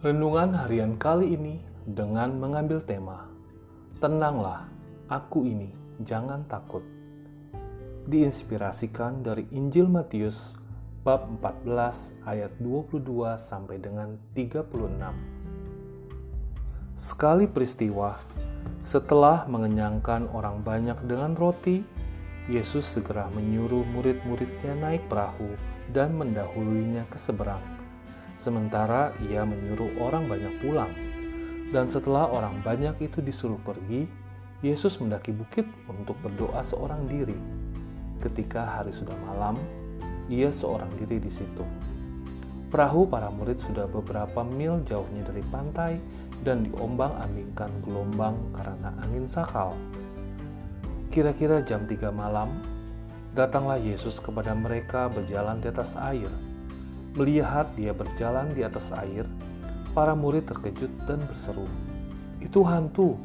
Renungan harian kali ini dengan mengambil tema Tenanglah, aku ini, jangan takut. Diinspirasikan dari Injil Matius bab 14 ayat 22 sampai dengan 36. Sekali peristiwa, setelah mengenyangkan orang banyak dengan roti, Yesus segera menyuruh murid-muridnya naik perahu dan mendahuluinya ke seberang Sementara ia menyuruh orang banyak pulang. Dan setelah orang banyak itu disuruh pergi, Yesus mendaki bukit untuk berdoa seorang diri. Ketika hari sudah malam, ia seorang diri di situ. Perahu para murid sudah beberapa mil jauhnya dari pantai dan diombang-ambingkan gelombang karena angin sakal. Kira-kira jam 3 malam, datanglah Yesus kepada mereka berjalan di atas air – Melihat dia berjalan di atas air, para murid terkejut dan berseru, "Itu hantu!"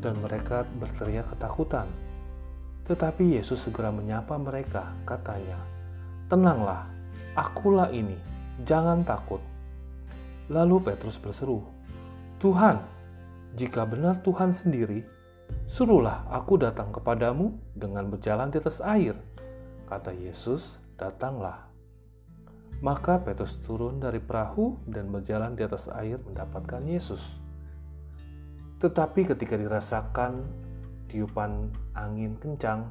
Dan mereka berteriak ketakutan. Tetapi Yesus segera menyapa mereka, katanya, "Tenanglah, akulah ini, jangan takut." Lalu Petrus berseru, "Tuhan, jika benar Tuhan sendiri, suruhlah aku datang kepadamu dengan berjalan di atas air." Kata Yesus, "Datanglah." Maka Petrus turun dari perahu dan berjalan di atas air mendapatkan Yesus. Tetapi ketika dirasakan tiupan angin kencang,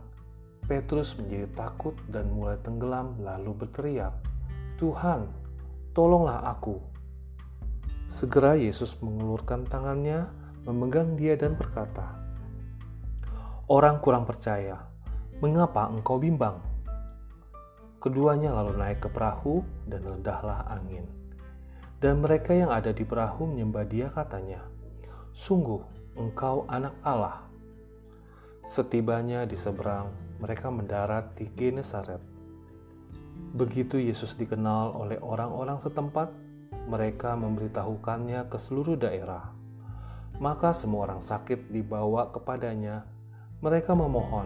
Petrus menjadi takut dan mulai tenggelam lalu berteriak, "Tuhan, tolonglah aku!" Segera Yesus mengulurkan tangannya, memegang dia dan berkata, "Orang kurang percaya, mengapa engkau bimbang?" Keduanya lalu naik ke perahu dan redahlah angin. Dan mereka yang ada di perahu menyembah dia katanya, Sungguh, engkau anak Allah. Setibanya di seberang, mereka mendarat di Genesaret. Begitu Yesus dikenal oleh orang-orang setempat, mereka memberitahukannya ke seluruh daerah. Maka semua orang sakit dibawa kepadanya. Mereka memohon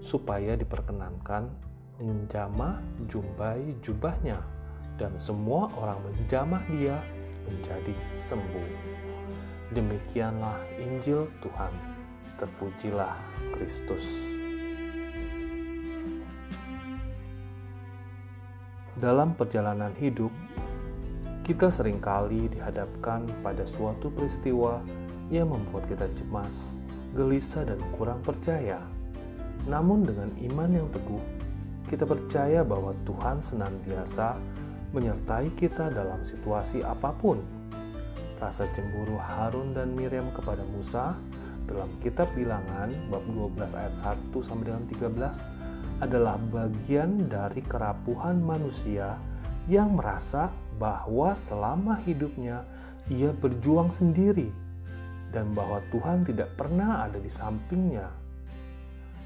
supaya diperkenankan menjamah jumbai jubahnya dan semua orang menjamah dia menjadi sembuh. Demikianlah Injil Tuhan. Terpujilah Kristus. Dalam perjalanan hidup, kita sering kali dihadapkan pada suatu peristiwa yang membuat kita cemas, gelisah, dan kurang percaya. Namun, dengan iman yang teguh, kita percaya bahwa Tuhan senantiasa menyertai kita dalam situasi apa pun. Rasa cemburu Harun dan Miriam kepada Musa dalam kitab bilangan bab 12 ayat 1 sampai dengan 13 adalah bagian dari kerapuhan manusia yang merasa bahwa selama hidupnya ia berjuang sendiri dan bahwa Tuhan tidak pernah ada di sampingnya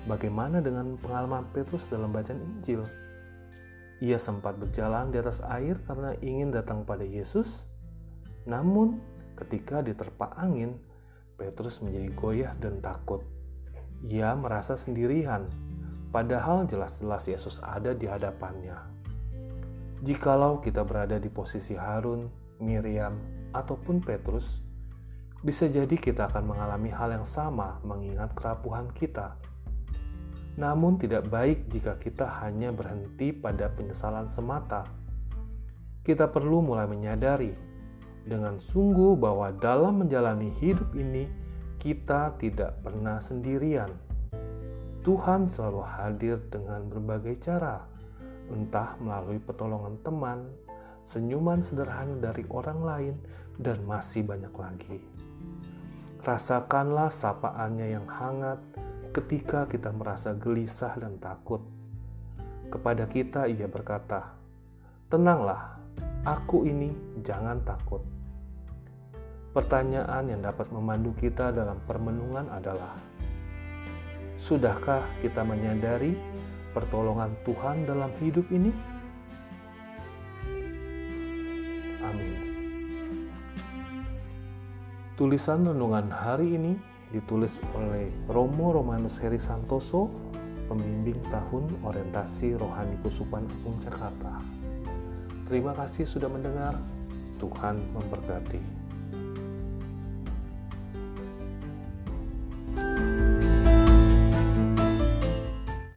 Bagaimana dengan pengalaman Petrus dalam bacaan Injil? Ia sempat berjalan di atas air karena ingin datang pada Yesus. Namun, ketika diterpa angin, Petrus menjadi goyah dan takut. Ia merasa sendirian, padahal jelas-jelas Yesus ada di hadapannya. Jikalau kita berada di posisi Harun, Miriam, ataupun Petrus, bisa jadi kita akan mengalami hal yang sama mengingat kerapuhan kita namun tidak baik jika kita hanya berhenti pada penyesalan semata. Kita perlu mulai menyadari dengan sungguh bahwa dalam menjalani hidup ini kita tidak pernah sendirian. Tuhan selalu hadir dengan berbagai cara, entah melalui pertolongan teman, senyuman sederhana dari orang lain, dan masih banyak lagi. Rasakanlah sapaannya yang hangat ketika kita merasa gelisah dan takut. Kepada kita ia berkata, "Tenanglah, aku ini jangan takut." Pertanyaan yang dapat memandu kita dalam permenungan adalah, sudahkah kita menyadari pertolongan Tuhan dalam hidup ini? Amin. Tulisan renungan hari ini ditulis oleh Romo Romanus Heri Santoso, pembimbing tahun orientasi rohani Kusupan Agung Jakarta. Terima kasih sudah mendengar. Tuhan memberkati.